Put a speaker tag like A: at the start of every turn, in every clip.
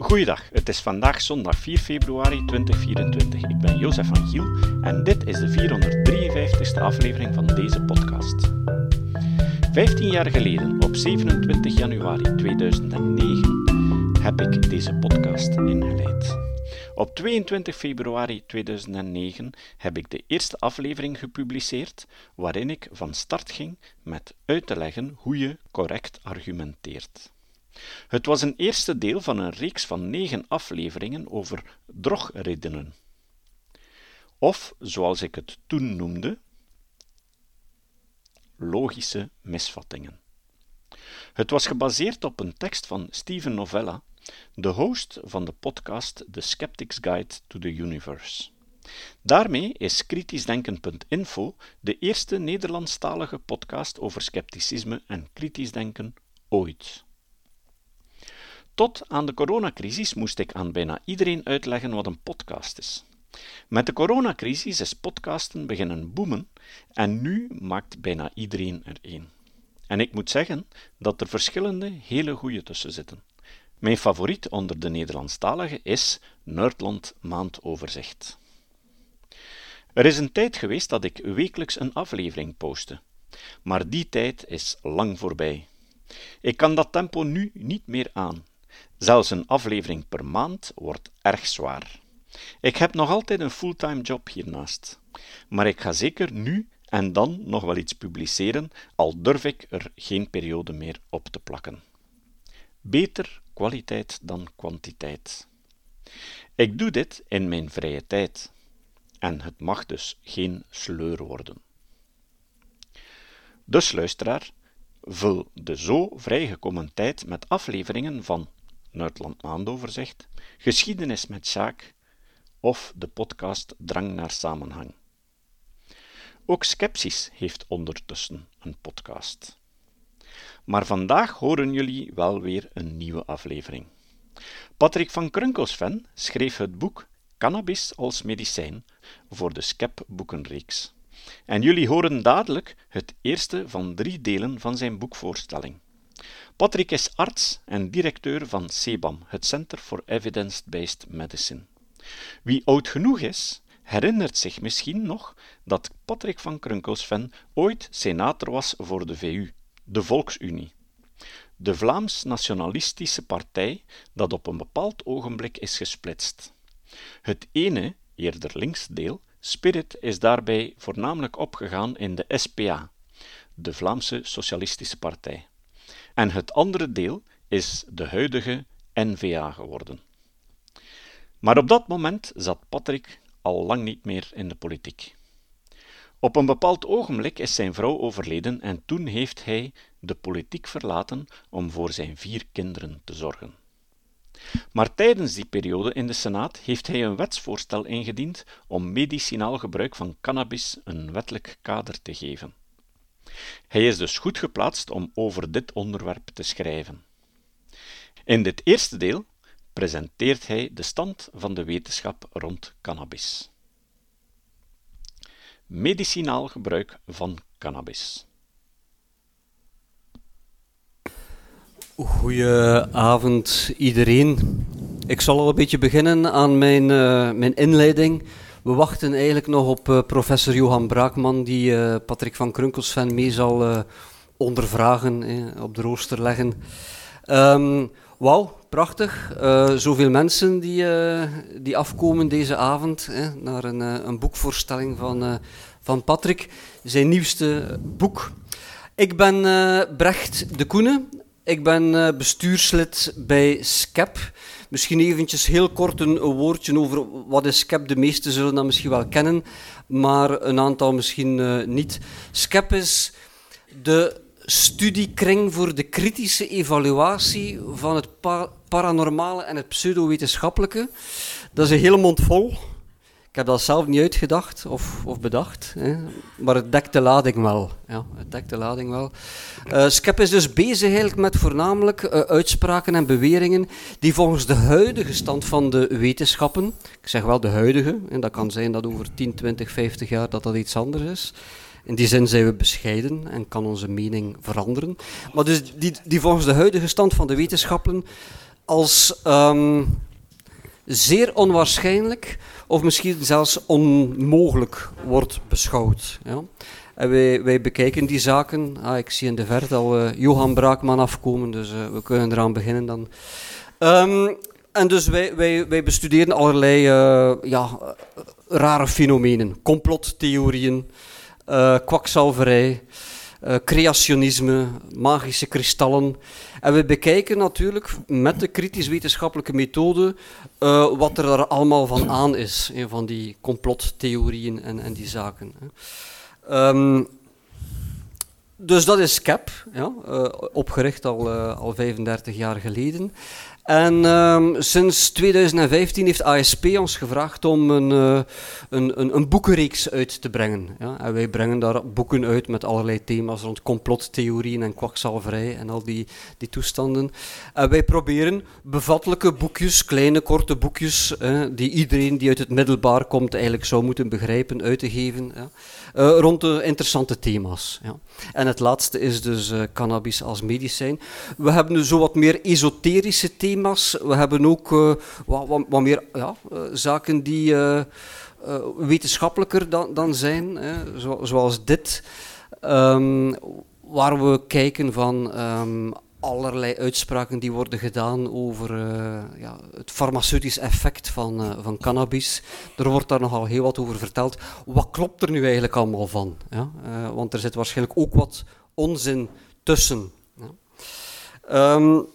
A: Goeiedag, het is vandaag zondag 4 februari 2024. Ik ben Jozef van Giel en dit is de 453ste aflevering van deze podcast. 15 jaar geleden, op 27 januari 2009, heb ik deze podcast ingeleid. Op 22 februari 2009 heb ik de eerste aflevering gepubliceerd, waarin ik van start ging met uit te leggen hoe je correct argumenteert. Het was een eerste deel van een reeks van negen afleveringen over drogredenen. Of, zoals ik het toen noemde, logische misvattingen. Het was gebaseerd op een tekst van Steven Novella, de host van de podcast The Skeptic's Guide to the Universe. Daarmee is kritischdenken.info de eerste Nederlandstalige podcast over scepticisme en kritisch denken ooit. Tot aan de coronacrisis moest ik aan bijna iedereen uitleggen wat een podcast is. Met de coronacrisis is podcasten beginnen boomen en nu maakt bijna iedereen er één. En ik moet zeggen dat er verschillende hele goede tussen zitten. Mijn favoriet onder de Nederlandstaligen is Nerdland Maandoverzicht. Er is een tijd geweest dat ik wekelijks een aflevering postte, maar die tijd is lang voorbij. Ik kan dat tempo nu niet meer aan. Zelfs een aflevering per maand wordt erg zwaar. Ik heb nog altijd een fulltime job hiernaast, maar ik ga zeker nu en dan nog wel iets publiceren, al durf ik er geen periode meer op te plakken. Beter kwaliteit dan kwantiteit. Ik doe dit in mijn vrije tijd, en het mag dus geen sleur worden. Dus luisteraar, vul de zo vrijgekomen tijd met afleveringen van Nuitland Maandoverzicht, Geschiedenis met Sjaak of de podcast Drang naar Samenhang. Ook Skepsis heeft ondertussen een podcast. Maar vandaag horen jullie wel weer een nieuwe aflevering. Patrick van Krunkelsven schreef het boek Cannabis als medicijn voor de Skep boekenreeks. En jullie horen dadelijk het eerste van drie delen van zijn boekvoorstelling. Patrick is arts en directeur van CEBAM, het Center for Evidence-Based Medicine. Wie oud genoeg is, herinnert zich misschien nog dat Patrick van Krunkelsven ooit senator was voor de VU, de Volksunie. De Vlaams-nationalistische partij dat op een bepaald ogenblik is gesplitst. Het ene, eerder links deel, Spirit, is daarbij voornamelijk opgegaan in de SPA, de Vlaamse Socialistische Partij en het andere deel is de huidige NVA geworden. Maar op dat moment zat Patrick al lang niet meer in de politiek. Op een bepaald ogenblik is zijn vrouw overleden en toen heeft hij de politiek verlaten om voor zijn vier kinderen te zorgen. Maar tijdens die periode in de Senaat heeft hij een wetsvoorstel ingediend om medicinaal gebruik van cannabis een wettelijk kader te geven. Hij is dus goed geplaatst om over dit onderwerp te schrijven. In dit eerste deel presenteert hij de stand van de wetenschap rond cannabis. Medicinaal gebruik van cannabis.
B: Goedenavond iedereen. Ik zal al een beetje beginnen aan mijn, uh, mijn inleiding. We wachten eigenlijk nog op uh, professor Johan Braakman, die uh, Patrick van Krunkelsven mee zal uh, ondervragen, eh, op de rooster leggen. Um, Wauw, prachtig. zoveel mensen die, die afkomen deze avond naar een, een boekvoorstelling van, van Patrick, zijn nieuwste boek. Ik ben Brecht de Koene. Ik ben bestuurslid bij SCEP. Misschien eventjes heel kort een, woordje over wat is SCEP. De meesten zullen dat misschien wel kennen, maar een aantal misschien uh, niet. SCEP is de studiekring voor de kritische evaluatie van het pa paranormale en het pseudowetenschappelijke. Dat is een hele mond vol. Ik heb dat zelf niet uitgedacht of, of bedacht, hè. maar het dekt de lading wel. Ja, het dekt de lading wel. Uh, Skep is dus bezig met voornamelijk uh, uitspraken en beweringen die volgens de huidige stand van de wetenschappen, ik zeg wel de huidige, en dat kan zijn dat over 10, 20, 50 jaar dat dat iets anders is. In die zin zijn we bescheiden en kan onze mening veranderen. Maar dus die, die volgens de huidige stand van de wetenschappen als ehm, zeer onwaarschijnlijk of misschien zelfs onmogelijk wordt beschouwd. Ja. En wij, wij bekijken die zaken. Ah, ik zie in de verte al uh, Johan Braakman afkomen, dus uh, we kunnen eraan beginnen dan. Um, en dus wij, wij, wij bestuderen allerlei uh, ja, rare fenomenen, complottheorieën, kwakzalverij, creationisme, magische kristallen. En we bekijken natuurlijk met de kritisch-wetenschappelijke methode uh, wat er daar allemaal van aan is, van die complottheorieën en, en die zaken. Um, dus dat is CAP, ja, uh, opgericht al, al 35 jaar geleden. En um, sinds 2015 heeft ASP ons gevraagd om een, uh, een, een, een, boekenreeks uit te brengen. Ja? En wij brengen daar boeken uit met allerlei thema's rond complottheorieën en kwakzalverij en al die, die toestanden. En wij proberen bevattelijke boekjes, kleine korte boekjes, die iedereen die uit het middelbaar komt eigenlijk zou moeten begrijpen, uit te geven. Ja? Uh, rond de interessante thema's. Ja. En het laatste is dus uh, cannabis als medicijn. We hebben dus zo wat meer esoterische thema's. We hebben ook uh, wat, wat, wat, meer ja, zaken die wetenschappelijker dan, dan zijn, hè, zo, zoals dit. Um, waar we kijken van um, allerlei uitspraken die worden gedaan over ja, het farmaceutisch effect van, van cannabis. Er wordt daar nogal heel wat over verteld. Wat klopt er nu eigenlijk allemaal van? Ja? Want er zit waarschijnlijk ook wat onzin tussen. Ja? Um,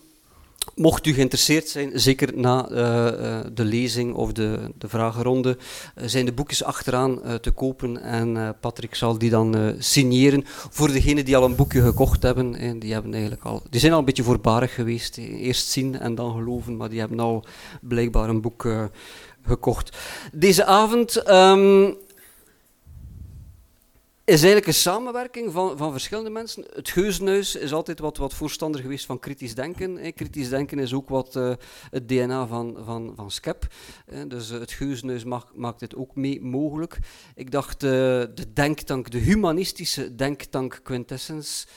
B: Mocht u geïnteresseerd zijn, zeker na uh, de lezing of de, de vragenronde, uh, zijn de boekjes achteraan te kopen en Patrick zal die dan signeren. Voor degenen die al een boekje gekocht hebben, en die, hebben eigenlijk al, die zijn al een beetje voorbarig geweest. Eerst zien en dan geloven, maar die hebben al blijkbaar een boek gekocht. Deze avond um, is eigenlijk een samenwerking van, van verschillende mensen. Het Geuzenhuis is altijd wat, wat voorstander geweest van kritisch denken. Hè. Kritisch denken is ook wat uh, het DNA van, van, van SCEP. Hè. Dus uh, het Geuzenhuis maakt dit ook mee mogelijk. Ik dacht, uh, de denktank, de humanistische denktank Quintessence,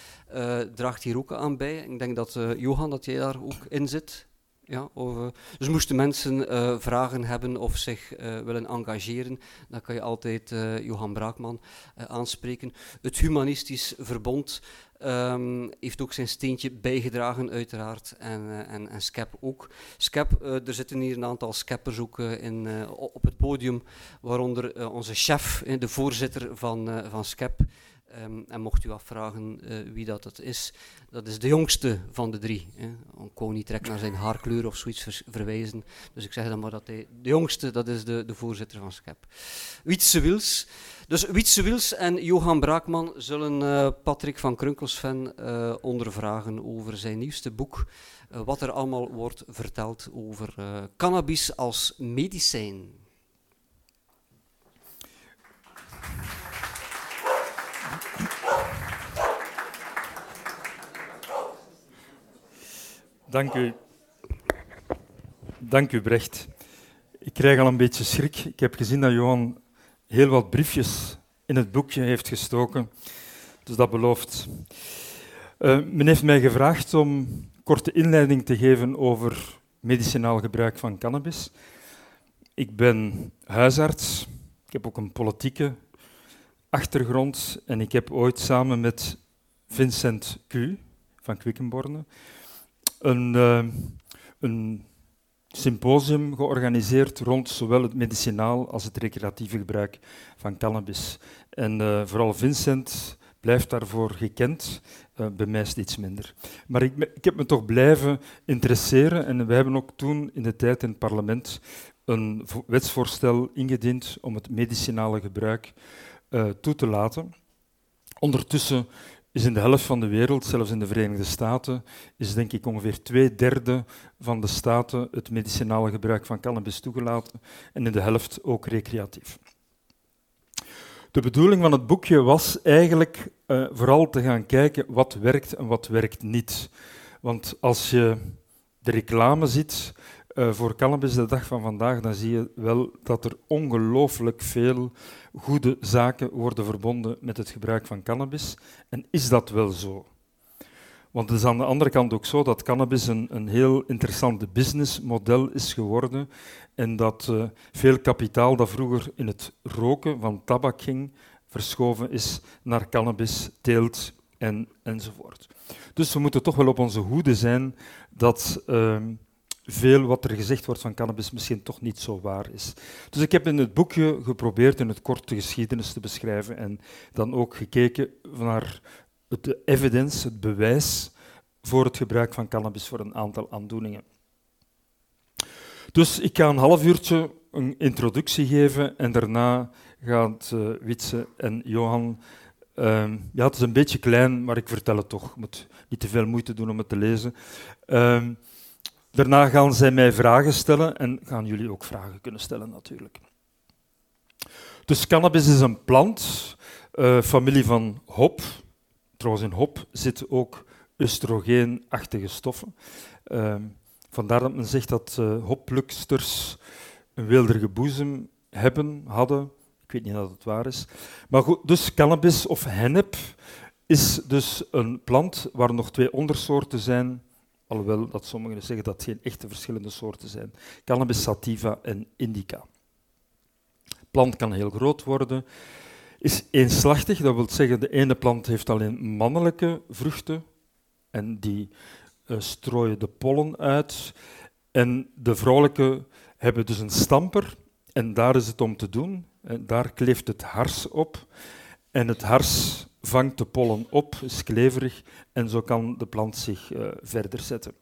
B: draagt hier ook aan bij. Ik denk dat, Johan, dat jij daar ook in zit. Ja, of, uh, dus moesten mensen uh, vragen hebben of zich uh, willen engageren, dan kan je altijd Johan Braakman aanspreken. Het Humanistisch Verbond um, heeft ook zijn steentje bijgedragen, uiteraard, en, en, en SCEP ook. SCEP, er zitten hier een aantal SCEPers ook in, op het podium, waaronder onze chef, de voorzitter van, van SCEP. Um, en mocht u afvragen uh, wie dat het is, dat is de jongste van de drie. Hè. Ik kon niet naar zijn haarkleur of zoiets ver verwijzen. Dus ik zeg dan maar dat hij de jongste, dat is de, de voorzitter van SCEP. Wietse Wils. Dus Wietse Wils en Johan Braakman zullen uh, Patrick van Krunkelsven uh, ondervragen over zijn nieuwste boek. wat er allemaal wordt verteld over cannabis als medicijn.
C: Dank u. Dank u, Brecht. Ik krijg al een beetje schrik. Ik heb gezien dat Johan heel wat briefjes in het boekje heeft gestoken. Dus dat belooft. Uh, men heeft mij gevraagd om korte inleiding te geven over medicinaal gebruik van cannabis. Ik ben huisarts. Ik heb ook een politieke achtergrond. En ik heb ooit samen met Vincent Q. van Quickenborne een, uh, een symposium georganiseerd rond zowel het medicinaal als het recreatieve gebruik van cannabis. En uh, vooral Vincent blijft daarvoor gekend, uh, bij mij iets minder. Maar ik, ik, heb me toch blijven interesseren en we hebben ook toen in de tijd in het parlement een wetsvoorstel ingediend om het medicinale gebruik uh, toe te laten. Ondertussen is in de helft van de wereld, zelfs in de Verenigde Staten, is denk ik ongeveer twee derde van de staten het medicinale gebruik van cannabis toegelaten en in de helft ook recreatief. De bedoeling van het boekje was eigenlijk uh, vooral te gaan kijken wat werkt en wat werkt niet. Want als je de reclame ziet uh, voor cannabis de dag van vandaag, dan zie je wel dat er ongelooflijk veel goede zaken worden verbonden met het gebruik van cannabis. En is dat wel zo? Want het is aan de andere kant ook zo dat cannabis een, een heel interessant businessmodel is geworden en dat uh, veel kapitaal dat vroeger in het roken van tabak ging, verschoven is naar cannabis, teelt en, enzovoort. Dus we moeten toch wel op onze hoede zijn dat uh, veel wat er gezegd wordt van cannabis misschien toch niet zo waar is. Dus ik heb in het boekje geprobeerd in het kort de geschiedenis te beschrijven en dan ook gekeken naar de evidence, het bewijs voor het gebruik van cannabis voor een aantal aandoeningen. Dus ik ga een half uurtje een introductie geven en daarna gaan uh, Witse en Johan. Uh, ja, het is een beetje klein, maar ik vertel het toch. Ik moet niet te veel moeite doen om het te lezen. Uh, daarna gaan zij mij vragen stellen en gaan jullie ook vragen kunnen stellen natuurlijk. Dus cannabis is een plant, uh, familie van hop. Trouwens, in hop zitten ook oestrogeenachtige stoffen. Ehm, vandaar dat men zegt dat uh, hopluksters een weelderige boezem hebben, hadden. Ik weet niet of het waar is. Maar goed, dus cannabis of hennep is dus een plant waar nog twee ondersoorten zijn, alhoewel dat sommigen zeggen dat het geen echte verschillende soorten zijn. Cannabis sativa en indica. Plant kan heel groot worden, is eenslachtig, dat wil zeggen de ene plant heeft alleen mannelijke vruchten en die uh, strooien de pollen uit. En de vrouwelijke hebben dus een stamper en daar is het om te doen. En daar kleeft het hars op en het hars vangt de pollen op, is kleverig en zo kan de plant zich uh, verder zetten.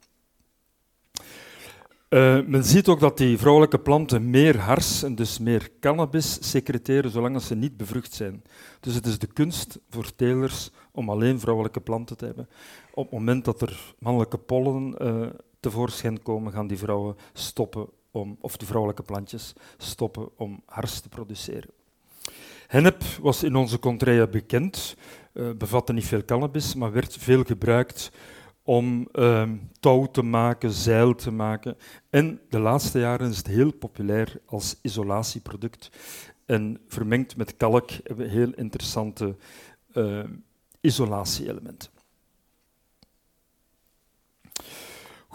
C: Uh, men ziet ook dat die vrouwelijke planten meer hars en dus meer cannabis secreteren zolang ze niet bevrucht zijn. Dus het is de kunst voor telers om alleen vrouwelijke planten te hebben. Op het moment dat er mannelijke pollen uh, tevoorschijn komen, gaan die vrouwen stoppen om, of de vrouwelijke plantjes stoppen om hars te produceren. Hennep was in onze contraille bekend, uh, bevatte niet veel cannabis, maar werd veel gebruikt om uh, touw te maken, zeil te maken. En de laatste jaren is het heel populair als isolatieproduct. En vermengd met kalk hebben we heel interessante uh, isolatieelementen.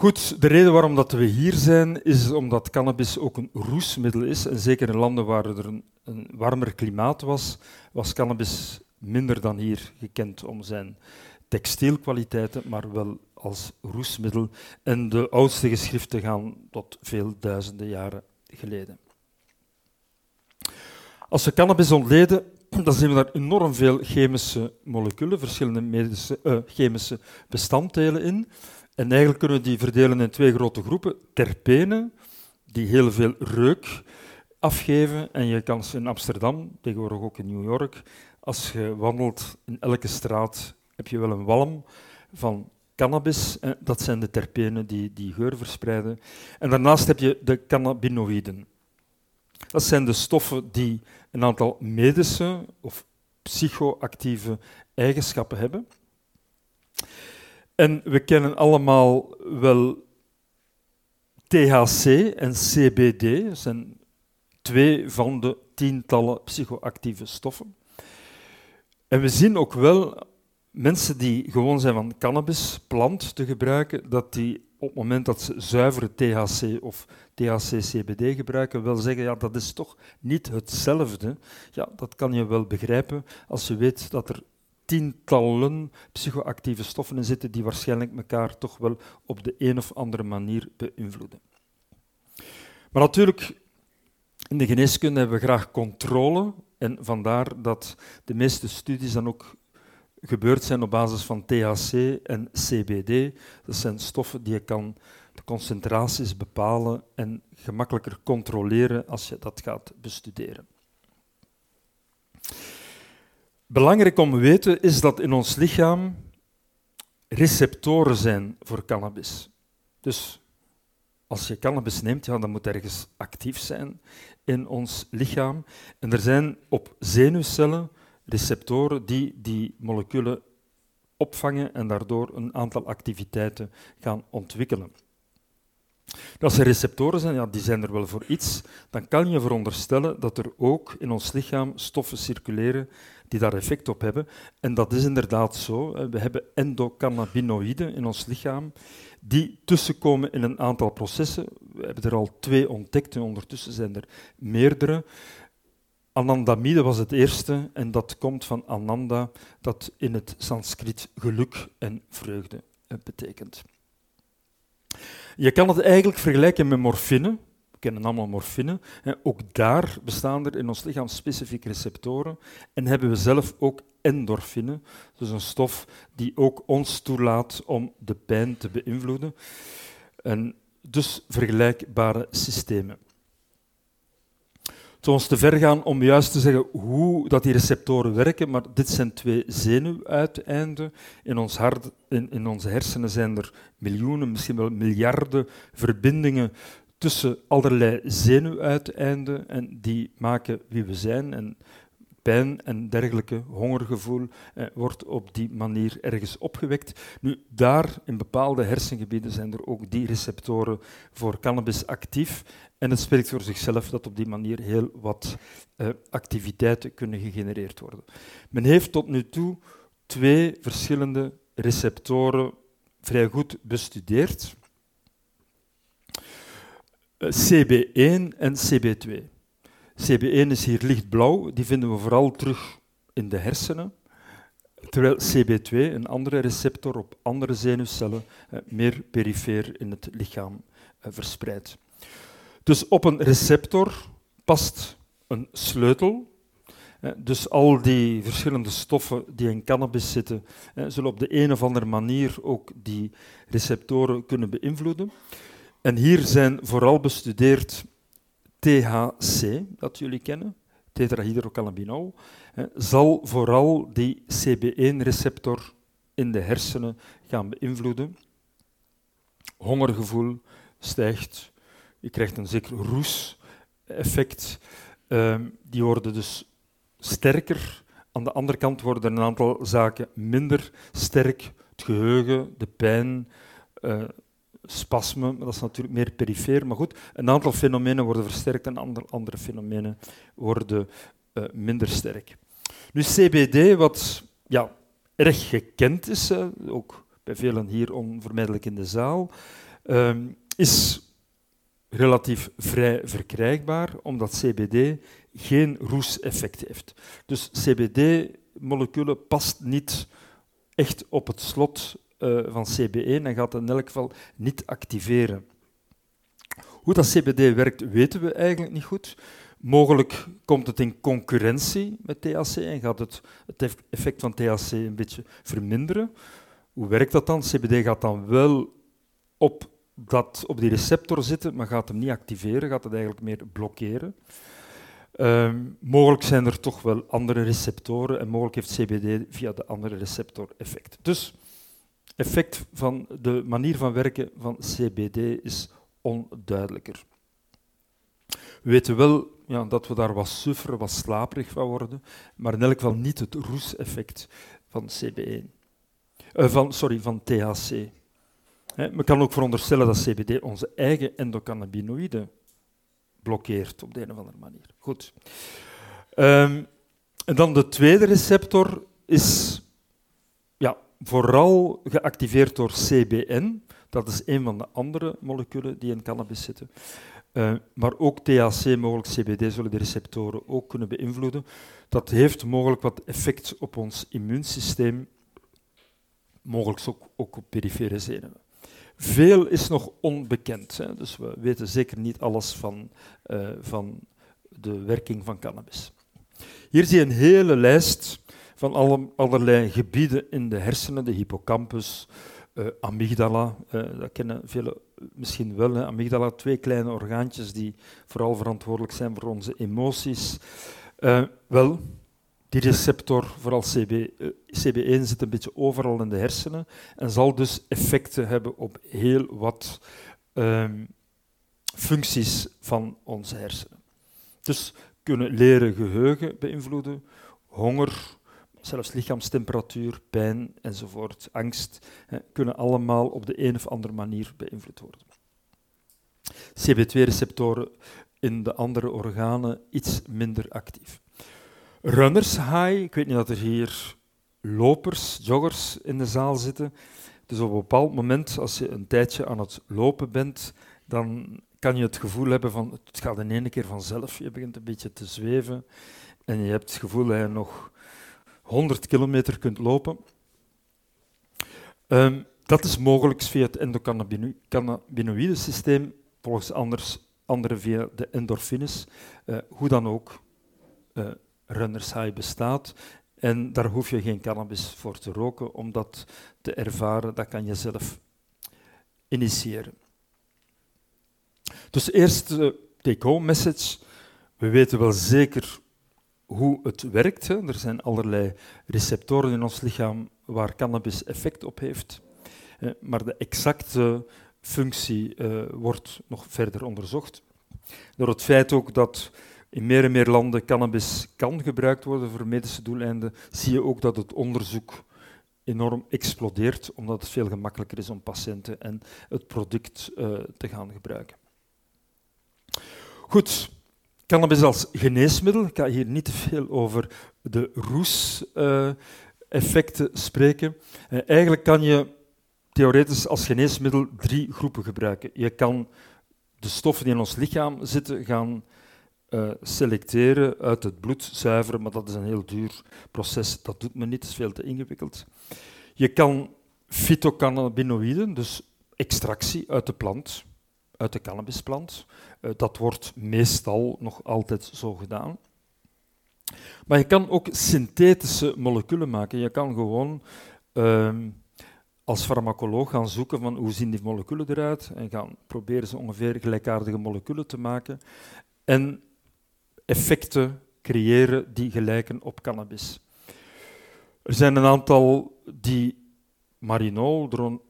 C: Goed, de reden waarom dat we hier zijn, is omdat cannabis ook een roesmiddel is. En zeker in landen waar er een, warmer klimaat was, was cannabis minder dan hier gekend om zijn textielkwaliteiten, maar wel als roesmiddel. En de oudste geschriften gaan tot veel duizenden jaren geleden. Als we cannabis ontleden, dan zien we daar enorm veel chemische moleculen, verschillende medische, uh, chemische bestanddelen in. En eigenlijk kunnen we die verdelen in twee grote groepen. Terpenen, die heel veel reuk afgeven. En je kan in Amsterdam, tegenwoordig ook in New York, als je wandelt in elke straat, heb je wel een walm van cannabis. Dat zijn de terpenen die die geur verspreiden. En daarnaast heb je de cannabinoïden. Dat zijn de stoffen die een aantal medische of psychoactieve eigenschappen hebben. En we kennen allemaal wel THC en CBD, dat zijn twee van de tientallen psychoactieve stoffen. En we zien ook wel mensen die gewoon zijn van cannabisplant te gebruiken, dat die op het moment dat ze zuivere THC of THC-CBD gebruiken, wel zeggen, ja, dat is toch niet hetzelfde. Ja, dat kan je wel begrijpen als je weet dat er tientallen psychoactieve stoffen in zitten die waarschijnlijk elkaar toch wel op de een of andere manier beïnvloeden. Maar natuurlijk, in de geneeskunde hebben we graag controle en vandaar dat de meeste studies dan ook gebeurd zijn op basis van THC en CBD. Dat zijn stoffen die je kan de concentraties bepalen en gemakkelijker controleren als je dat gaat bestuderen. Belangrijk om te weten is dat in ons lichaam receptoren zijn voor cannabis. Dus als je cannabis neemt, ja, dan moet ergens actief zijn in ons lichaam. En er zijn op zenuwcellen receptoren die die moleculen opvangen en daardoor een aantal activiteiten gaan ontwikkelen. Als er receptoren zijn, ja, die zijn er wel voor iets, dan kan je veronderstellen dat er ook in ons lichaam stoffen circuleren die daar effect op hebben. En dat is inderdaad zo. We hebben endocannabinoïden in ons lichaam die tussenkomen in een aantal processen. We hebben er al twee ontdekt en ondertussen zijn er meerdere. Anandamide was het eerste en dat komt van Ananda, dat in het Sanskriet geluk en vreugde eh, betekent. Je kan het eigenlijk vergelijken met morfine. We kennen allemaal morfine. Ook daar bestaan er in ons lichaam specifieke receptoren en hebben we zelf ook endorfine, dus een stof die ook ons toelaat om de pijn te beïnvloeden. En dus vergelijkbare systemen. Ons te ver gaan om juist te zeggen hoe dat die receptoren werken, maar dit zijn twee zenuwuiteinden. In, ons hart, in, in onze hersenen zijn er miljoenen, misschien wel miljarden verbindingen tussen allerlei zenuwuiteinden en die maken wie we zijn. En pijn en dergelijke hongergevoel eh, wordt op die manier ergens opgewekt. Nu, daar in bepaalde hersengebieden zijn er ook die receptoren voor cannabis actief. En het spreekt voor zichzelf dat op die manier heel wat eh, activiteiten kunnen gegenereerd worden. Men heeft tot nu toe twee verschillende receptoren vrij goed bestudeerd. Eh, CB1 en CB2. CB1 is hier lichtblauw, die vinden we vooral terug in de hersenen. Terwijl CB2, een andere receptor op andere zenuwcellen, eh, meer perifeer in het lichaam eh, verspreidt. Dus op een receptor past een sleutel. Dus al die verschillende stoffen die in cannabis zitten, zullen op de een of andere manier ook die receptoren kunnen beïnvloeden. En hier zijn vooral bestudeerd THC, dat jullie kennen, tetrahydrocannabinol, zal vooral die CB1-receptor in de hersenen gaan beïnvloeden. Hongergevoel stijgt, je krijgt een zeker roes-effect. Ehm, die worden dus sterker. Aan de andere kant worden een aantal zaken minder sterk. Het geheugen, de pijn, uh, spasme, dat is natuurlijk meer perifeer, maar goed, een aantal fenomenen worden versterkt en andere, andere fenomenen worden uh, minder sterk. Nu, CBD, wat ja, erg gekend is, ook bij velen hier onvermijdelijk in de zaal, uh, is relatief vrij verkrijgbaar, omdat CBD geen roeseffect heeft. Dus CBD-moleculen past niet echt op het slot uh, van CB1 en gaat het in elk geval niet activeren. Hoe dat CBD werkt, weten we eigenlijk niet goed. Mogelijk komt het in concurrentie met THC en gaat het, het effect van THC een beetje verminderen. Hoe werkt dat dan? CBD gaat dan wel op, dat, op die receptor zitten, maar gaat hem niet activeren, gaat het eigenlijk meer blokkeren. Uh, mogelijk zijn er toch wel andere receptoren en mogelijk heeft CBD via de andere receptor effect. Dus effect van de manier van werken van CBD is onduidelijker. We weten wel ja, dat we daar wat sufferen, wat slaperig van worden, maar in elk geval niet het roeseffect van CB1. Uh, van, sorry, van THC. He, men kan ook veronderstellen dat CBD onze eigen endocannabinoïden blokkeert op de een of andere manier. Goed. Um, en dan de tweede receptor is vooral geactiveerd door CBN. Dat is een van de andere moleculen die in cannabis zitten. Uh, maar ook THC, mogelijk CBD, zullen de receptoren ook kunnen beïnvloeden. Dat heeft mogelijk wat effect op ons immuunsysteem, mogelijk ook, ook op perifere zenuwen. Veel is nog onbekend, hè, dus we weten zeker niet alles van, uh, van de werking van cannabis. Hier zie je een hele lijst van alle, allerlei gebieden in de hersenen, de hippocampus, uh, amygdala, uh, dat kennen velen misschien wel. Hè. Amygdala, twee kleine orgaantjes die vooral verantwoordelijk zijn voor onze emoties. Uh, wel, die receptor, vooral CB, CB1, zit een beetje overal in de hersenen en zal dus effecten hebben op heel wat ehm, functies van onze hersenen. Dus kunnen leren geheugen beïnvloeden, honger, zelfs lichaamstemperatuur, pijn enzovoort, angst, kunnen allemaal op de een of andere manier beïnvloed worden. CB2-receptoren in de andere organen iets minder actief. Runners high, ik weet niet dat er hier lopers, joggers in de zaal zitten. Dus op een bepaald moment, als je een tijdje aan het lopen bent, dan kan je het gevoel hebben van het gaat in één keer vanzelf. Je begint een beetje te zweven en je hebt het gevoel dat je nog 100 kilometer kunt lopen. Um, dat is mogelijk via het endocannabinoïde systeem, volgens anders, anderen via de endorfines. Uh, hoe dan ook, uh, runners high bestaat. En daar hoef je geen cannabis voor te roken, om dat te ervaren, dat kan je zelf initiëren. Dus eerst de take-home message. We weten wel zeker hoe het werkt. Er zijn allerlei receptoren in ons lichaam waar cannabis effect op heeft. Maar de exacte functie uh, wordt nog verder onderzocht. Door het feit ook dat in meer en meer landen cannabis kan gebruikt worden voor medische doeleinden, zie je ook dat het onderzoek enorm explodeert, omdat het veel gemakkelijker is om patiënten en het product uh, te gaan gebruiken. Goed, cannabis als geneesmiddel. Ik ga hier niet te veel over de roes-effecten uh, spreken. Uh, eigenlijk kan je theoretisch als geneesmiddel drie groepen gebruiken. Je kan de stoffen die in ons lichaam zitten gaan uh, selecteren, uit het bloed zuiveren, maar dat is een heel duur proces. Dat doet men niet, is veel te ingewikkeld. Je kan fytocannabinoïden, dus extractie uit de plant, uit de cannabisplant. Uh, dat wordt meestal nog altijd zo gedaan. Maar je kan ook synthetische moleculen maken. Je kan gewoon uh, als farmacoloog gaan zoeken van hoe zien die moleculen eruit en gaan proberen ze ongeveer gelijkaardige moleculen te maken en effecten creëren die gelijken op cannabis. Er zijn een aantal die marinol,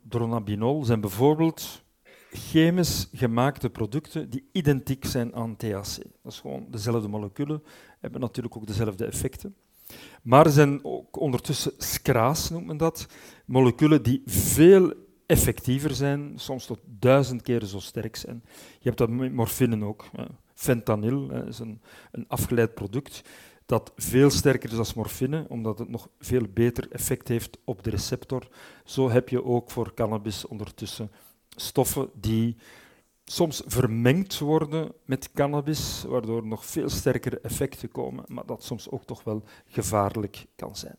C: dronabinol, zijn bijvoorbeeld chemisch gemaakte producten die identiek zijn aan THC. Dat is gewoon dezelfde moleculen, hebben natuurlijk ook dezelfde effecten. Maar er zijn ook ondertussen SCRA's, noemt men dat, moleculen die veel effectiever zijn, soms tot duizend keer zo sterk zijn. Je hebt dat met morfine ook. Fentanyl is een, een afgeleid product dat veel sterker is dan morfine, omdat het nog veel beter effect heeft op de receptor. Zo heb je ook voor cannabis ondertussen stoffen die soms vermengd worden met cannabis, waardoor nog veel sterkere effecten komen, maar dat soms ook toch wel gevaarlijk kan zijn.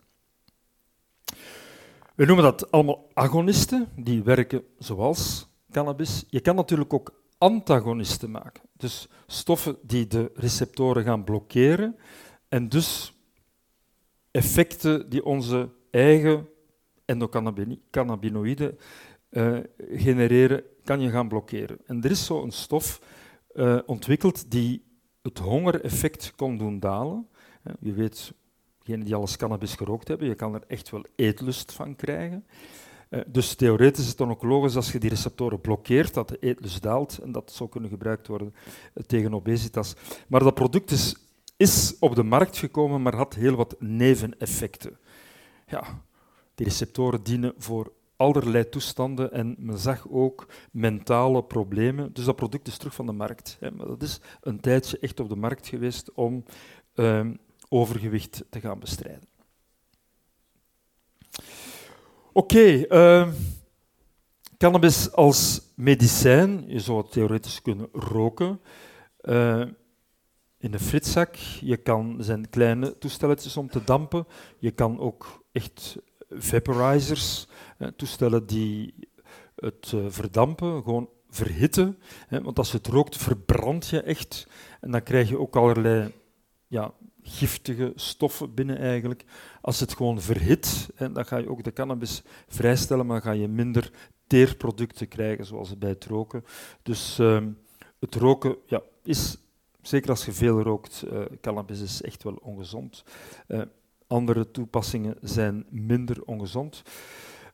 C: We noemen dat allemaal agonisten, die werken zoals cannabis. Je kan natuurlijk ook antagonisten maken, dus stoffen die de receptoren gaan blokkeren en dus effecten die onze eigen endocannabinoïden uh, genereren, kan je gaan blokkeren. En er is zo een stof uh, ontwikkeld die het hongereffect kon doen dalen. Je weet, degenen die alles cannabis gerookt hebben, je kan er echt wel eetlust van krijgen. Uh, dus theoretisch is het dan ook logisch als je die receptoren blokkeert, dat de eetlust daalt en dat zou kunnen gebruikt worden tegen obesitas. Maar dat product is, is op de markt gekomen, maar had heel wat neveneffecten. Ja, die receptoren dienen voor allerlei toestanden en men zag ook mentale problemen. Dus dat product is terug van de markt. Hè. Maar dat is een tijdje echt op de markt geweest om uh, overgewicht te gaan bestrijden. Oké, uh, cannabis als medicijn. Je zou het theoretisch kunnen roken. Uh, in een fritzak. Je kan zijn kleine toestelletjes om te dampen. Je kan ook echt vaporizers, toestellen die het uh, verdampen, gewoon verhitten. Want als je het rookt, verbrand je echt. En dan krijg je ook allerlei ja, giftige stoffen binnen eigenlijk. Als het gewoon verhit, dan ga je ook de cannabis vrijstellen, maar ga je minder teerproducten krijgen, zoals bij het roken. Dus uh, het roken ja, is, zeker als je veel rookt, uh, cannabis is echt wel ongezond. Uh, andere toepassingen zijn minder ongezond.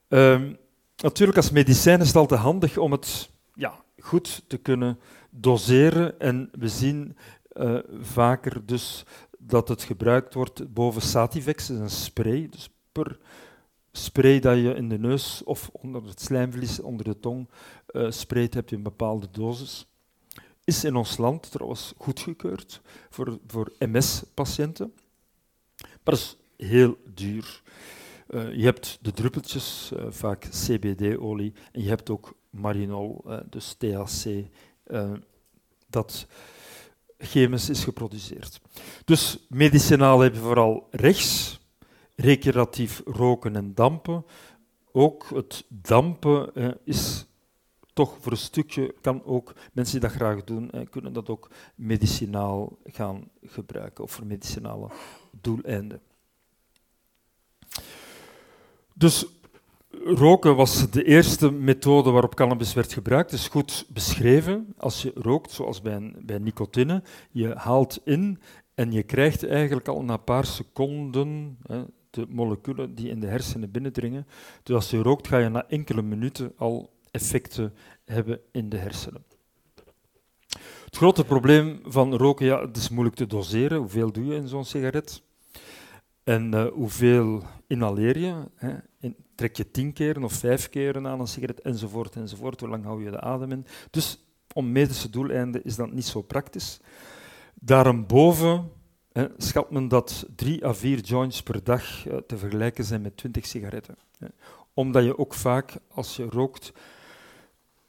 C: Um, natuurlijk, als medicijn is het altijd handig om het ja, goed te kunnen doseren. En we zien uh, vaker dus dat het gebruikt wordt boven Sativex, een spray. Dus per spray dat je in de neus of onder het slijmvlies, onder de tong uh, sprayt, heb je een bepaalde dosis. is in ons land trouwens goedgekeurd voor, voor MS-patiënten. Maar dat is heel duur. Uh, je hebt de druppeltjes, uh, vaak CBD-olie, en je hebt ook marinol, uh, dus THC, dat chemisch is geproduceerd. Dus medicinaal heb je vooral rechts, recreatief roken en dampen. Ook het dampen is toch voor een stukje, kan ook mensen die dat graag doen, kunnen dat ook medicinaal gaan gebruiken of voor medicinale doeleinden. Dus roken was de eerste methode waarop cannabis werd gebruikt. Het is goed beschreven. Als je rookt, zoals bij, bij nicotine, je haalt in en je krijgt eigenlijk al na een paar seconden hè, de moleculen die in de hersenen binnendringen. Dus als je rookt, ga je na enkele minuten al effecten hebben in de hersenen. Het grote probleem van roken, ja, het is moeilijk te doseren. Hoeveel doe je in zo'n sigaret? En uh, hoeveel inhaleer je? Hè? trek je tien keren of vijf keren aan een sigaret, enzovoort, enzovoort. Hoe lang hou je de adem in? Dus om medische doeleinden is dat niet zo praktisch. Daarboven hè, schat men dat drie à vier joints per dag uh, te vergelijken zijn met twintig sigaretten. Hè. Omdat je ook vaak, als je rookt,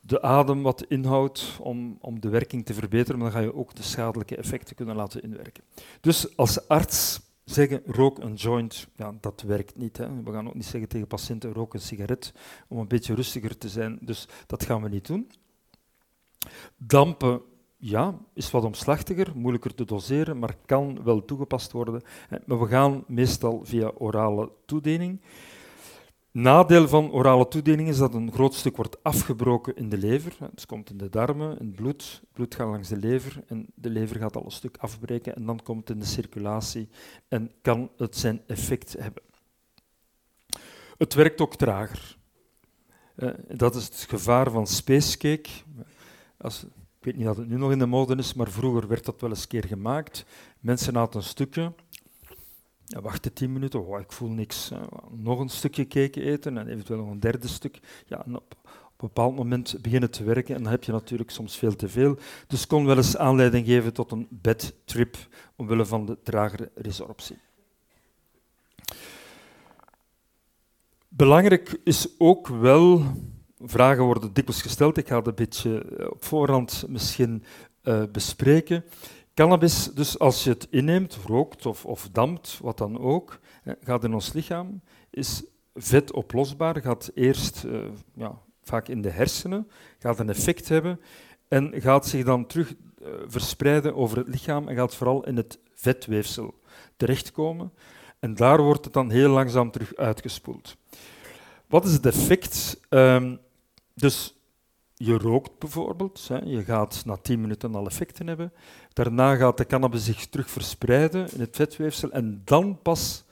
C: de adem wat inhoudt om, om de werking te verbeteren, maar dan ga je ook de schadelijke effecten kunnen laten inwerken. Dus als arts zeggen rook een joint, ja, dat werkt niet. Hè. We gaan ook niet zeggen tegen patiënten rook een sigaret om een beetje rustiger te zijn. Dus dat gaan we niet doen. Dampen, ja, is wat omslachtiger, moeilijker te doseren, maar kan wel toegepast worden. Maar we gaan meestal via orale toediening. Nadeel van orale toediening is dat een groot stuk wordt afgebroken in de lever. Het komt in de darmen, in het bloed. Het bloed gaat langs de lever en de lever gaat al een stuk afbreken en dan komt het in de circulatie en kan het zijn effect hebben. Het werkt ook trager. Dat is het gevaar van spacecake. Als, ik weet niet dat het nu nog in de mode is, maar vroeger werd dat wel eens keer gemaakt. Mensen aten een wachten tien minuten, oh, ik voel niks. nog een stukje cake eten en eventueel nog een derde stuk. Ja, op, een bepaald moment beginnen te werken en dan heb je natuurlijk soms veel te veel. Dus kon wel eens aanleiding geven tot een bedtrip omwille van de tragere resorptie. Belangrijk is ook wel, vragen worden dikwijls gesteld, ik ga het een beetje op voorhand misschien uh, bespreken. Cannabis, dus als je het inneemt, rookt of, of dampt, wat dan ook, gaat in ons lichaam, is vet oplosbaar, gaat eerst uh, ja, vaak in de hersenen, gaat een effect hebben en gaat zich dan terug uh, verspreiden over het lichaam en gaat vooral in het vetweefsel terechtkomen. En daar wordt het dan heel langzaam terug uitgespoeld. Wat is het effect? Um, dus je rookt bijvoorbeeld, hè, je gaat na 10 minuten al effecten hebben. Daarna gaat de cannabis zich terug verspreiden in het vetweefsel en dan pas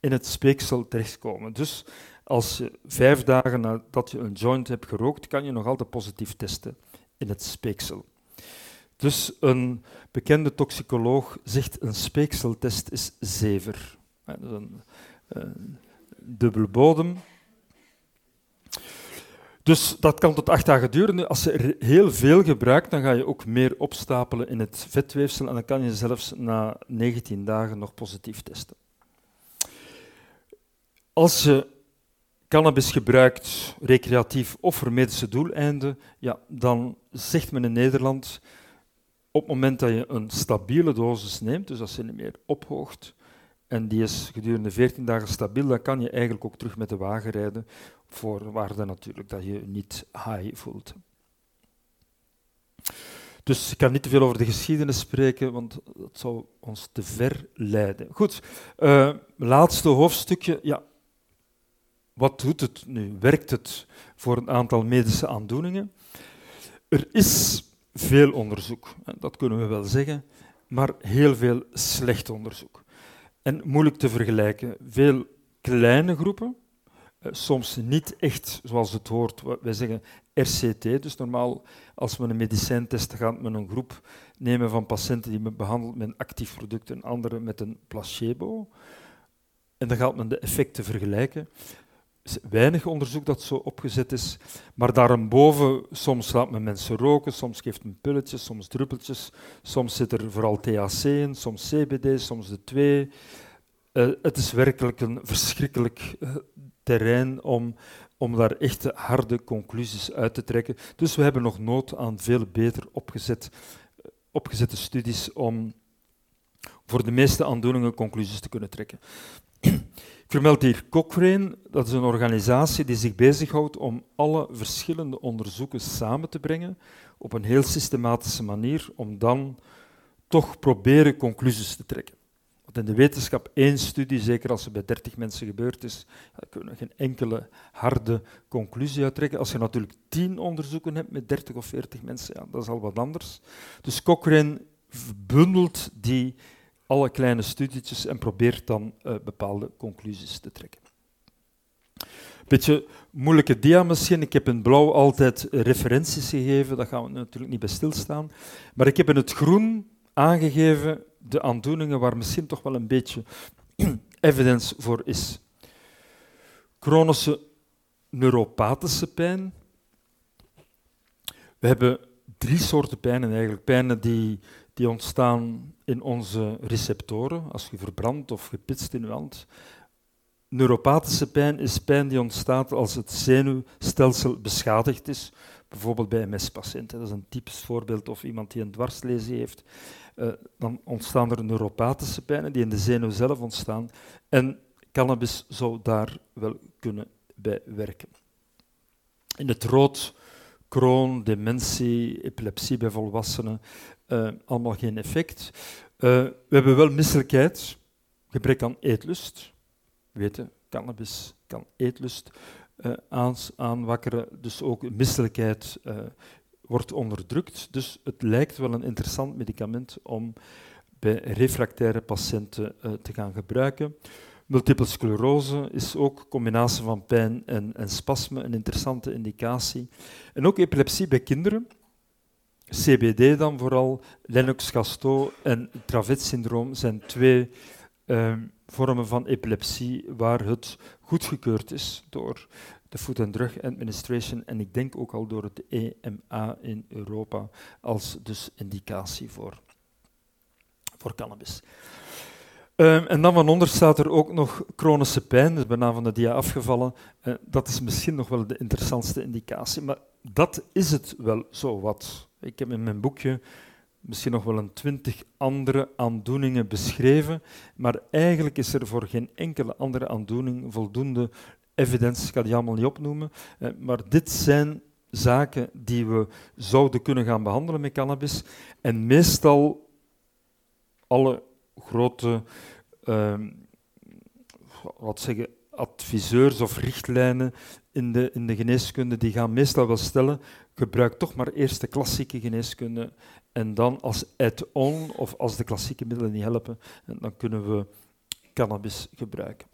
C: in het speeksel terechtkomen. Dus als je vijf dagen nadat je een joint hebt gerookt, kan je nog altijd positief testen in het speeksel. Dus een bekende toxicoloog zegt een speekseltest is zever. Dat is een, bodem. Dus dat kan tot acht dagen duren. Als je heel veel gebruikt, dan ga je ook meer opstapelen in het vetweefsel en dan kan je zelfs na 19 dagen nog positief testen. Als je cannabis gebruikt, recreatief of voor medische doeleinden, ja, dan zegt men in Nederland, op het moment dat je een stabiele dosis neemt, dus als je niet meer ophoogt, en die is gedurende 14 dagen stabiel, dan kan je eigenlijk ook terug met de wagen rijden, voorwaarde natuurlijk dat je niet high voelt. Dus ik kan niet te veel over de geschiedenis spreken, want dat zou ons te ver leiden. Goed, uh, laatste hoofdstukje. Ja, wat doet het nu? Werkt het voor een aantal medische aandoeningen? Er is veel onderzoek, dat kunnen we wel zeggen, maar heel veel slecht onderzoek. En moeilijk te vergelijken. Veel kleine groepen, eh, soms niet echt zoals het hoort. Wij zeggen RCT, dus normaal als men een medicijn test, gaat men een groep nemen van patiënten die men behandelt met een actief product en andere met een placebo. En dan gaat men de effecten vergelijken. weinig onderzoek dat zo opgezet is. Maar daarboven, soms laat men mensen roken, soms geeft men pilletjes, soms druppeltjes. Soms zit er vooral THC in, soms CBD, soms de twee. Uh, het is werkelijk een verschrikkelijk uh, terrein om, om daar echte harde conclusies uit te trekken. Dus we hebben nog nood aan veel beter opgezet, opgezette studies om voor de meeste aandoeningen conclusies te kunnen trekken. Ik vermeld hier Cochrane, dat is een organisatie die zich bezighoudt om alle verschillende onderzoeken samen te brengen op een heel systematische manier, om dan toch proberen conclusies te trekken. Want in de wetenschap één studie, zeker als het bij 30 mensen gebeurd is, dan kunnen we geen enkele harde conclusie uittrekken. Als je natuurlijk tien onderzoeken hebt met 30 of 40 mensen, ja, dat is al wat anders. Dus Cochrane bundelt die alle kleine studietjes en probeert dan uh, bepaalde conclusies te trekken. Beetje moeilijke dia misschien. Ik heb in blauw altijd referenties gegeven, daar gaan we natuurlijk niet bij stilstaan. Maar ik heb in het groen aangegeven de aandoeningen waar misschien toch wel een beetje evidence voor is. Chronische neuropathische pijn. We hebben drie soorten pijnen eigenlijk. Pijnen die die ontstaan in onze receptoren, als je verbrandt of gepitst in je hand. Neuropathische pijn is pijn die ontstaat als het zenuwstelsel beschadigd is, bijvoorbeeld bij MS-patiënten. Dat is een typisch voorbeeld of iemand die een dwarslesie heeft. Uh, dan ontstaan er neuropathische pijnen die in de zenuw zelf ontstaan. En cannabis zou daar wel kunnen bij werken. In het rood kroon, dementie, epilepsie bij volwassenen, uh, allemaal geen effect. Uh, we hebben wel misselijkheid, gebrek aan eetlust. We weten, cannabis kan eetlust uh, aanwakkeren, dus ook misselijkheid wordt onderdrukt. Dus het lijkt wel een interessant medicament om bij refractaire patiënten te gaan gebruiken. Multiple sclerose is ook combinatie van pijn en, en spasme een interessante indicatie. En ook epilepsie bij kinderen. CBD dan vooral, Lennox-Gastaut en Dravet-syndroom zijn twee ehm, vormen van epilepsie waar het goedgekeurd is door de Food and Drug Administration en ik denk ook al door het EMA in Europa als dus indicatie voor, voor cannabis. Um, en dan van onder staat er ook nog chronische pijn, dat is bijna van de dia afgevallen. Uh, dat is misschien nog wel de interessantste indicatie, maar dat is het wel zo wat. Ik heb in mijn boekje misschien nog wel een twintig andere aandoeningen beschreven, maar eigenlijk is er voor geen enkele andere aandoening voldoende evidence. Ik ga die allemaal niet opnoemen, uh, maar dit zijn zaken die we zouden kunnen gaan behandelen met cannabis. En meestal alle grote wat zeggen, adviseurs of richtlijnen in de, in de geneeskunde die gaan meestal wel stellen, gebruik toch maar eerst de klassieke geneeskunde en dan als add-on of als de klassieke middelen niet helpen, dan kunnen we cannabis gebruiken.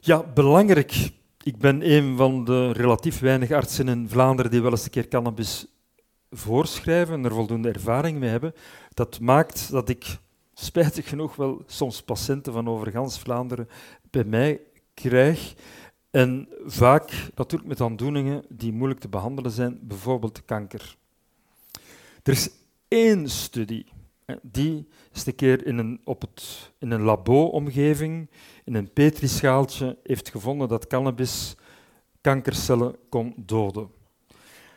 C: Ja, belangrijk. Ik ben een van de relatief weinig artsen in Vlaanderen die wel eens een keer cannabis voorschrijven en er voldoende ervaring mee hebben. Dat maakt dat ik spijtig genoeg wel soms patiënten van over Vlaanderen bij mij krijg. En vaak natuurlijk met aandoeningen die moeilijk te behandelen zijn, bijvoorbeeld kanker. Er is één studie, die is een keer in een, op het, in een labo-omgeving, in een petrischaaltje, heeft gevonden dat cannabis kankercellen kon doden.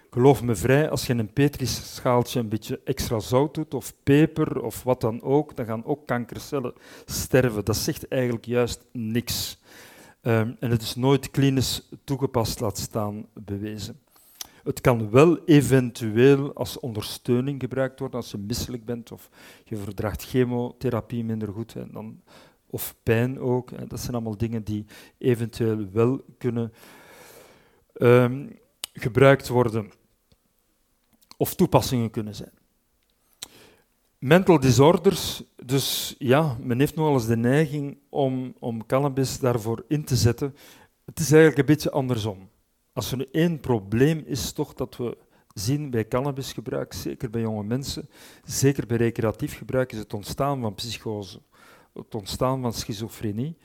C: Geloof me vrij, als je in een petrischaaltje een beetje extra zout doet, of peper, of wat dan ook, dan gaan ook kankercellen sterven. Dat zegt eigenlijk juist niks. Um, en het is nooit klinisch toegepast, laat staan bewezen. Het kan wel eventueel als ondersteuning gebruikt worden als je misselijk bent of je verdraagt chemotherapie minder goed en dan, of pijn ook. Dat zijn allemaal dingen die eventueel wel kunnen um, gebruikt worden of toepassingen kunnen zijn. Mental disorders, dus ja, men heeft nogal eens de neiging om, om cannabis daarvoor in te zetten. Het is eigenlijk een beetje andersom. Als er nu één probleem is, toch dat we zien bij cannabisgebruik, zeker bij jonge mensen, zeker bij recreatief gebruik, is het ontstaan van psychose, het ontstaan van schizofrenie.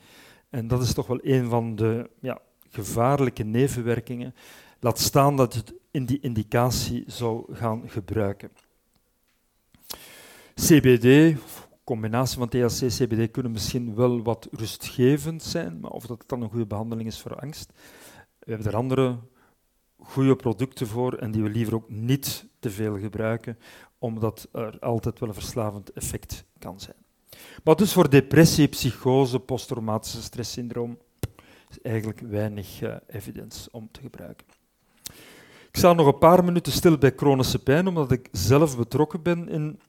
C: En dat is toch wel een van de ja, gevaarlijke nevenwerkingen. Laat staan dat je het in die indicatie zou gaan gebruiken. CBD, combinatie van THC en CBD, kunnen misschien wel wat rustgevend zijn, maar of dat dan een goede behandeling is voor angst. We hebben er andere goede producten voor en die we liever ook niet te veel gebruiken, omdat er altijd wel een verslavend effect kan zijn. Maar dus voor depressie, psychose, posttraumatische stresssyndroom is eigenlijk weinig uh, evidence om te gebruiken. Ik sta nog een paar minuten stil bij chronische pijn, omdat ik zelf betrokken ben in,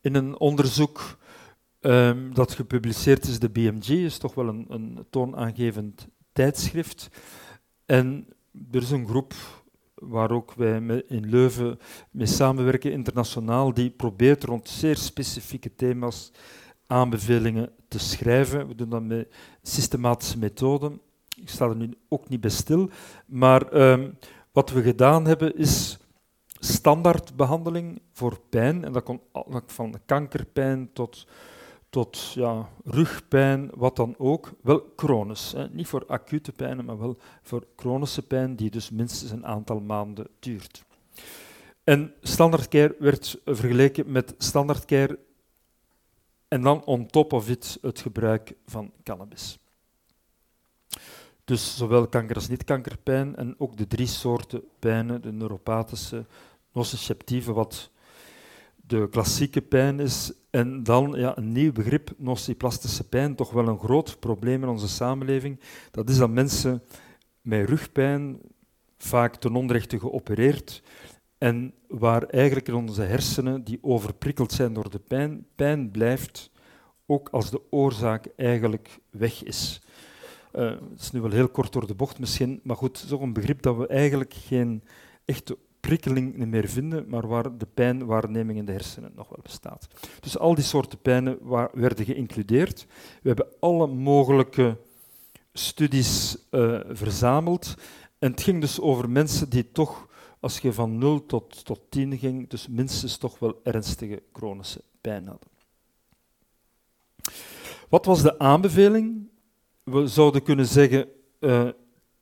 C: in een onderzoek um, dat gepubliceerd is. De BMG is toch wel een, een toonaangevend tijdschrift. En er is een groep waar ook wij in Leuven mee samenwerken, internationaal, die probeert rond zeer specifieke thema's aanbevelingen te schrijven. We doen dat met systematische methoden. Ik sta er nu ook niet bij stil. Maar um, wat we gedaan hebben is standaardbehandeling voor pijn. En dat kon van kankerpijn tot tot ja, rugpijn, wat dan ook. Wel chronisch. Hè. Niet voor acute pijn, maar wel voor chronische pijn, die dus minstens een aantal maanden duurt. En standaardcare werd vergeleken met standaardcare en dan on top of it het gebruik van cannabis. Dus zowel kanker als niet-kankerpijn en ook de drie soorten pijnen, de neuropathische, nociceptieve, wat de klassieke pijn is. En dan ja, een nieuw begrip, nociplastische pijn, toch wel een groot probleem in onze samenleving. Dat is dat mensen met rugpijn, vaak ten onrechte geopereerd, en waar eigenlijk in onze hersenen, die overprikkeld zijn door de pijn, pijn blijft, ook als de oorzaak eigenlijk weg is. Uh, het is nu wel heel kort door de bocht misschien, maar goed, een begrip dat we eigenlijk geen echte prikkeling niet meer vinden, maar waar de pijnwaarneming in de hersenen nog wel bestaat. Dus al die soorten pijnen werden geïncludeerd. We hebben alle mogelijke studies uh, verzameld. En het ging dus over mensen die toch, als je van 0 tot, tot 10 ging, dus minstens toch wel ernstige chronische pijn hadden. Wat was de aanbeveling? We zouden kunnen zeggen, uh,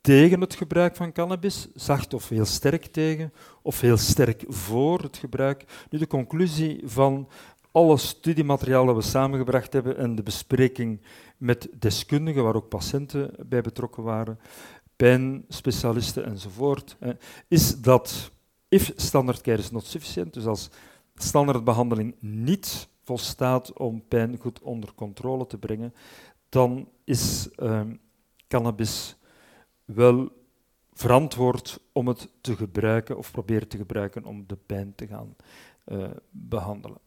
C: tegen het gebruik van cannabis, zacht of heel sterk tegen, of heel sterk voor het gebruik. Nu, de conclusie van alle studiemateriaal dat we samengebracht hebben en de bespreking met deskundigen, waar ook patiënten bij betrokken waren, pijnspecialisten enzovoort, is dat if standard care is not sufficient, dus als standaardbehandeling niet volstaat om pijn goed onder controle te brengen, dan is uh, cannabis wel verantwoord om het te gebruiken of proberen te gebruiken om de pijn te gaan uh, behandelen.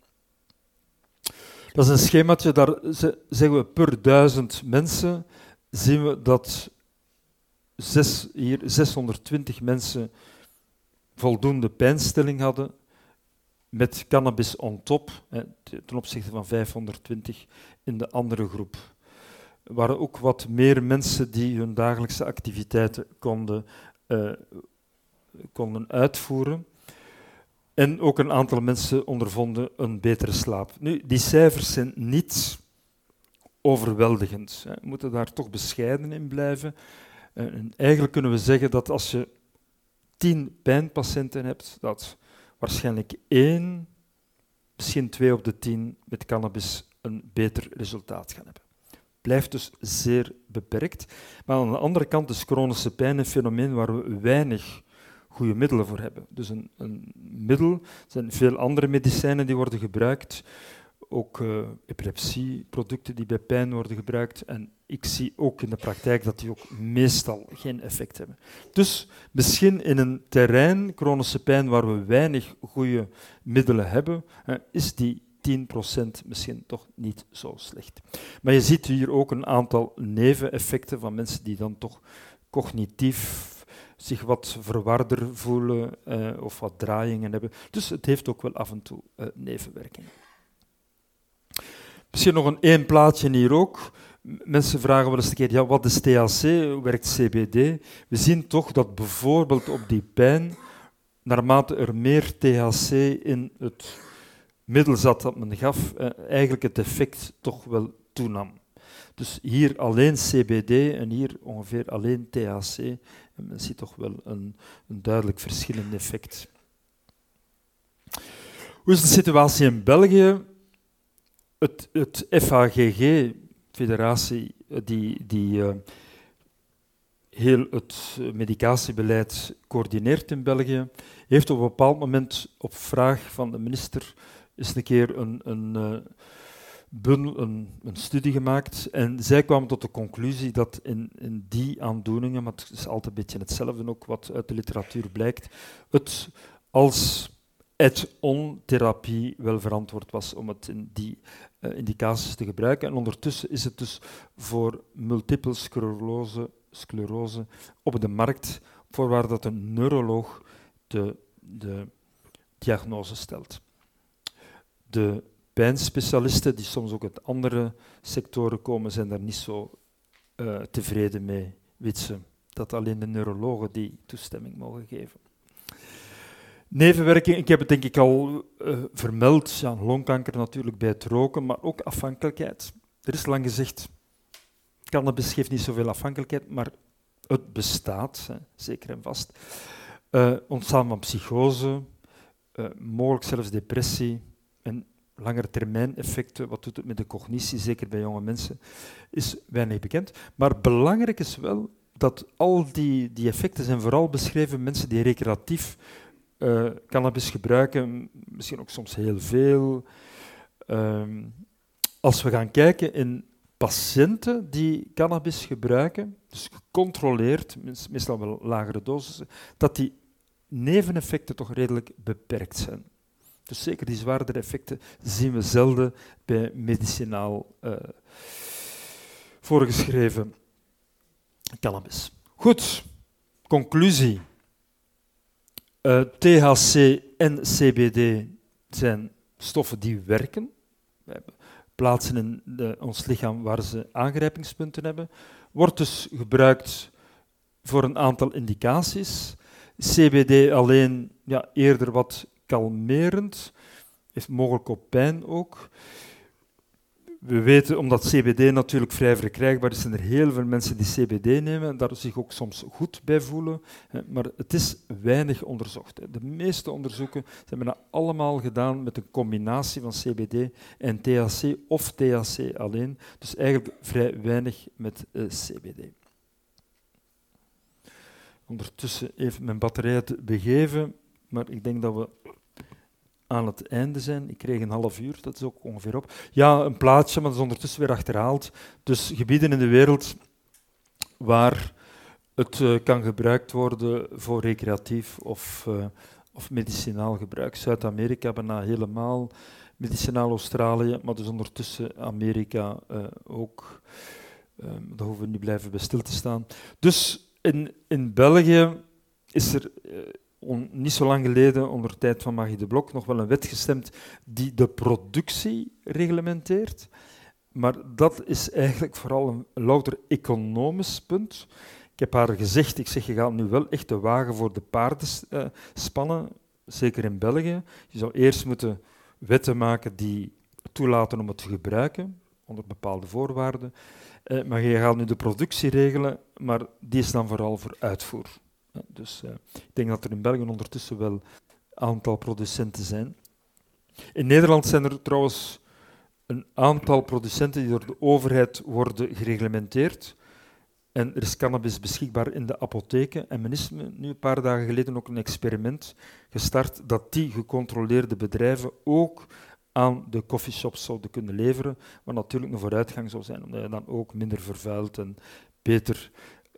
C: Dat is een schemaatje, daar zeggen we per duizend mensen zien we dat hier 620 mensen voldoende pijnstilling hadden met cannabis on top, ten opzichte van 520 in de andere groep waren ook wat meer mensen die hun dagelijkse activiteiten konden, uh, konden uitvoeren. En ook een aantal mensen ondervonden een betere slaap. Nu, die cijfers zijn niet overweldigend. We moeten daar toch bescheiden in blijven. Eh, en eigenlijk kunnen we zeggen dat als je tien pijnpatiënten hebt, dat waarschijnlijk één, misschien twee op de tien met cannabis een beter resultaat gaan hebben blijft dus zeer beperkt. Maar aan de andere kant is chronische pijn een fenomeen waar we weinig goede middelen voor hebben. Dus een, een middel, er zijn veel andere medicijnen die worden gebruikt, ook uh, epilepsieproducten die bij pijn worden gebruikt. En ik zie ook in de praktijk dat die ook meestal geen effect hebben. Dus misschien in een terrein, chronische pijn, waar we weinig goede middelen hebben, is die 10% misschien toch niet zo slecht. Maar je ziet hier ook een aantal neveneffecten van mensen die dan toch cognitief zich wat verwarder voelen eh, of wat draaiingen hebben. Dus het heeft ook wel af en toe uh, nevenwerkingen. Misschien nog een één plaatje hier ook. Mensen vragen wel eens een keer, ja, wat is THC, werkt CBD? We zien toch dat bijvoorbeeld op die pijn, naarmate er meer THC in het middel zat dat men gaf, eh, eigenlijk het effect toch wel toenam. Dus hier alleen CBD en hier ongeveer alleen THC. En men ziet toch wel een, een duidelijk verschillend effect. Hoe is de situatie in België? Het, het FAGG, federatie die, die uh, heel het medicatiebeleid coördineert in België, heeft op een bepaald moment op vraag van de minister eens een keer een, een, bundel, een, een, studie gemaakt. En zij kwamen tot de conclusie dat in, in die aandoeningen, maar het is altijd een beetje hetzelfde ook wat uit de literatuur blijkt, het als add-on-therapie wel verantwoord was om het in die uh, indicaties te gebruiken. En ondertussen is het dus voor multiple sclerose, sclerose op de markt, voorwaar dat een neuroloog de, de diagnose stelt. De pijnspecialisten, die soms ook uit andere sectoren komen, zijn daar niet zo uh, tevreden mee, weten dat alleen de neurologen die toestemming mogen geven. Nevenwerking, ik heb het denk ik al uh, vermeld, ja, longkanker natuurlijk bij het roken, maar ook afhankelijkheid. Er is lang gezegd, cannabis geeft niet zoveel afhankelijkheid, maar het bestaat, hè, zeker en vast. Uh, ontstaan van psychose, mogelijk zelfs depressie en langere termijn effecten, wat doet het met de cognitie, zeker bij jonge mensen, is weinig bekend. Maar belangrijk is wel dat al die, die effecten zijn vooral beschreven mensen die recreatief uh, cannabis gebruiken, misschien ook soms heel veel. Uh, als we gaan kijken in patiënten die cannabis gebruiken, dus gecontroleerd, meestal wel lagere dosissen, dat die neveneffecten toch redelijk beperkt zijn. Dus zeker die zwaardere effecten zien we zelden bij medicinaal uh, voorgeschreven cannabis. Goed, conclusie. Eh, THC en CBD zijn stoffen die werken. We plaatsen in de, ons lichaam waar ze aangrijpingspunten hebben. Wordt dus gebruikt voor een aantal indicaties. CBD alleen ja, eerder wat kalmerend, heeft mogelijk op pijn ook. We weten, omdat CBD natuurlijk vrij verkrijgbaar is, zijn er heel veel mensen die CBD nemen en daar zich ook soms goed bij voelen. Maar het is weinig onderzocht. De meeste onderzoeken zijn bijna allemaal gedaan met een combinatie van CBD en THC of THC alleen. Dus eigenlijk vrij weinig met uh, CBD. Ondertussen heeft mijn batterij het begeven, maar ik denk dat we aan het einde zijn. Ik kreeg een half uur, dat is ook ongeveer op. Ja, een plaatsje, maar dat is ondertussen weer achterhaald. Dus gebieden in de wereld waar het uh, kan gebruikt worden voor recreatief of, uh, of medicinaal gebruik. Zuid-Amerika bijna helemaal, medicinaal Australië, maar dus ondertussen Amerika uh, ook. daar hoeven we niet blijven bij stil te staan. Dus in, in België is er niet zo lang geleden, onder de tijd van Magie de Blok, nog wel een wet gestemd die de productie reglementeert. Maar dat is eigenlijk vooral een louter economisch punt. Ik heb haar gezegd, ik zeg, je gaat nu wel echt de wagen voor de paarden uh, spannen, zeker in België. Je zou eerst moeten wetten maken die toelaten om het te gebruiken, onder bepaalde voorwaarden. Uh, maar je gaat nu de productie regelen, maar die is dan vooral voor uitvoer. Dus uh, ik denk dat er in België ondertussen wel een aantal producenten zijn. In Nederland zijn er trouwens een aantal producenten die door de overheid worden gereglementeerd. En er is cannabis beschikbaar in de apotheken. En men is nu een paar dagen geleden ook een experiment gestart dat die gecontroleerde bedrijven ook aan de coffeeshops zouden kunnen leveren, wat natuurlijk een vooruitgang zou zijn, omdat je dan ook minder vervuilt en beter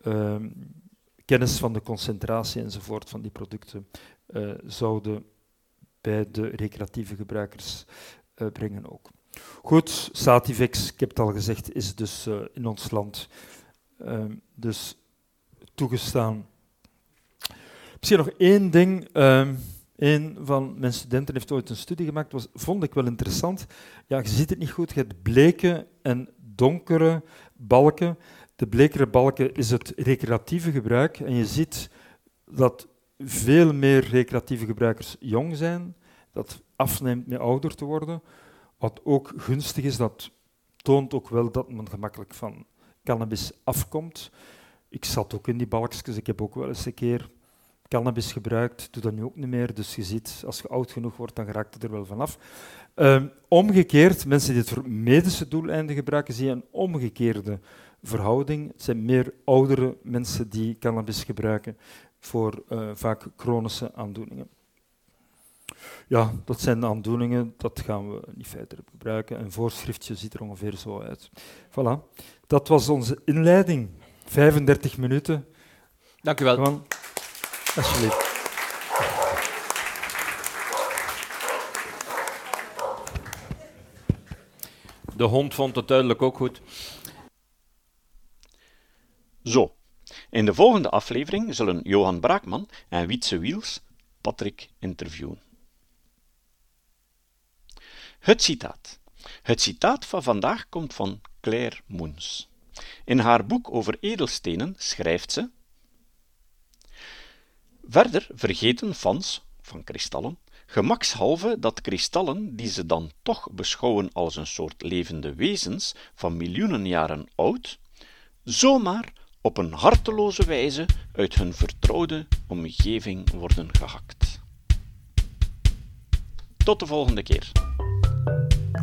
C: uh, kennis van de concentratie enzovoort van die producten uh, zouden bij de recreatieve gebruikers uh, brengen ook. Goed, Sativex, ik heb het al gezegd, is dus uh, in ons land ehm, dus toegestaan. Misschien nog één ding. Ehm, een van mijn studenten heeft ooit een studie gemaakt, was, vond ik wel interessant. Ja, je ziet het niet goed, je hebt bleke en donkere balken. De blekere balken is het recreatieve gebruik. En je ziet dat veel meer recreatieve gebruikers jong zijn, dat afneemt met ouder te worden. Wat ook gunstig is, dat toont ook wel dat men gemakkelijk van cannabis afkomt. Ik zat ook in die balkjes, ik heb ook wel eens een keer cannabis gebruikt, doe dat nu ook niet meer. Dus je ziet, als je oud genoeg wordt, dan geraakt het er wel vanaf. Uh, omgekeerd, mensen die het voor medische doeleinden gebruiken, zie je een omgekeerde verhouding. Het zijn meer oudere mensen die cannabis gebruiken voor uh, vaak chronische aandoeningen. Ja, dat zijn aandoeningen, dat gaan we niet verder gebruiken. Een voorschriftje ziet er ongeveer zo uit. Voilà, dat was onze inleiding. 35 minuten.
B: Dank u wel.
C: Gewoon, alsjeblieft.
B: De hond vond het duidelijk ook goed.
A: Zo, in de volgende aflevering zullen Johan Braakman en Wietse Wiels Patrick interviewen. Het citaat. Het citaat van vandaag komt van Claire Moens. In haar boek over edelstenen schrijft ze: Verder vergeten fans van kristallen gemakshalve dat kristallen, die ze dan toch beschouwen als een soort levende wezens van miljoenen jaren oud, zomaar op een harteloze wijze uit hun vertrouwde omgeving worden gehakt. Tot de volgende keer.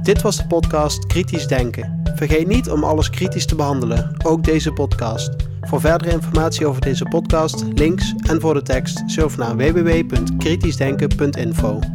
D: Dit was de podcast Kritisch Denken. Vergeet niet om alles kritisch te behandelen, ook deze podcast. Voor verdere informatie over deze podcast, links en voor de tekst, surf naar www.kritischdenken.info.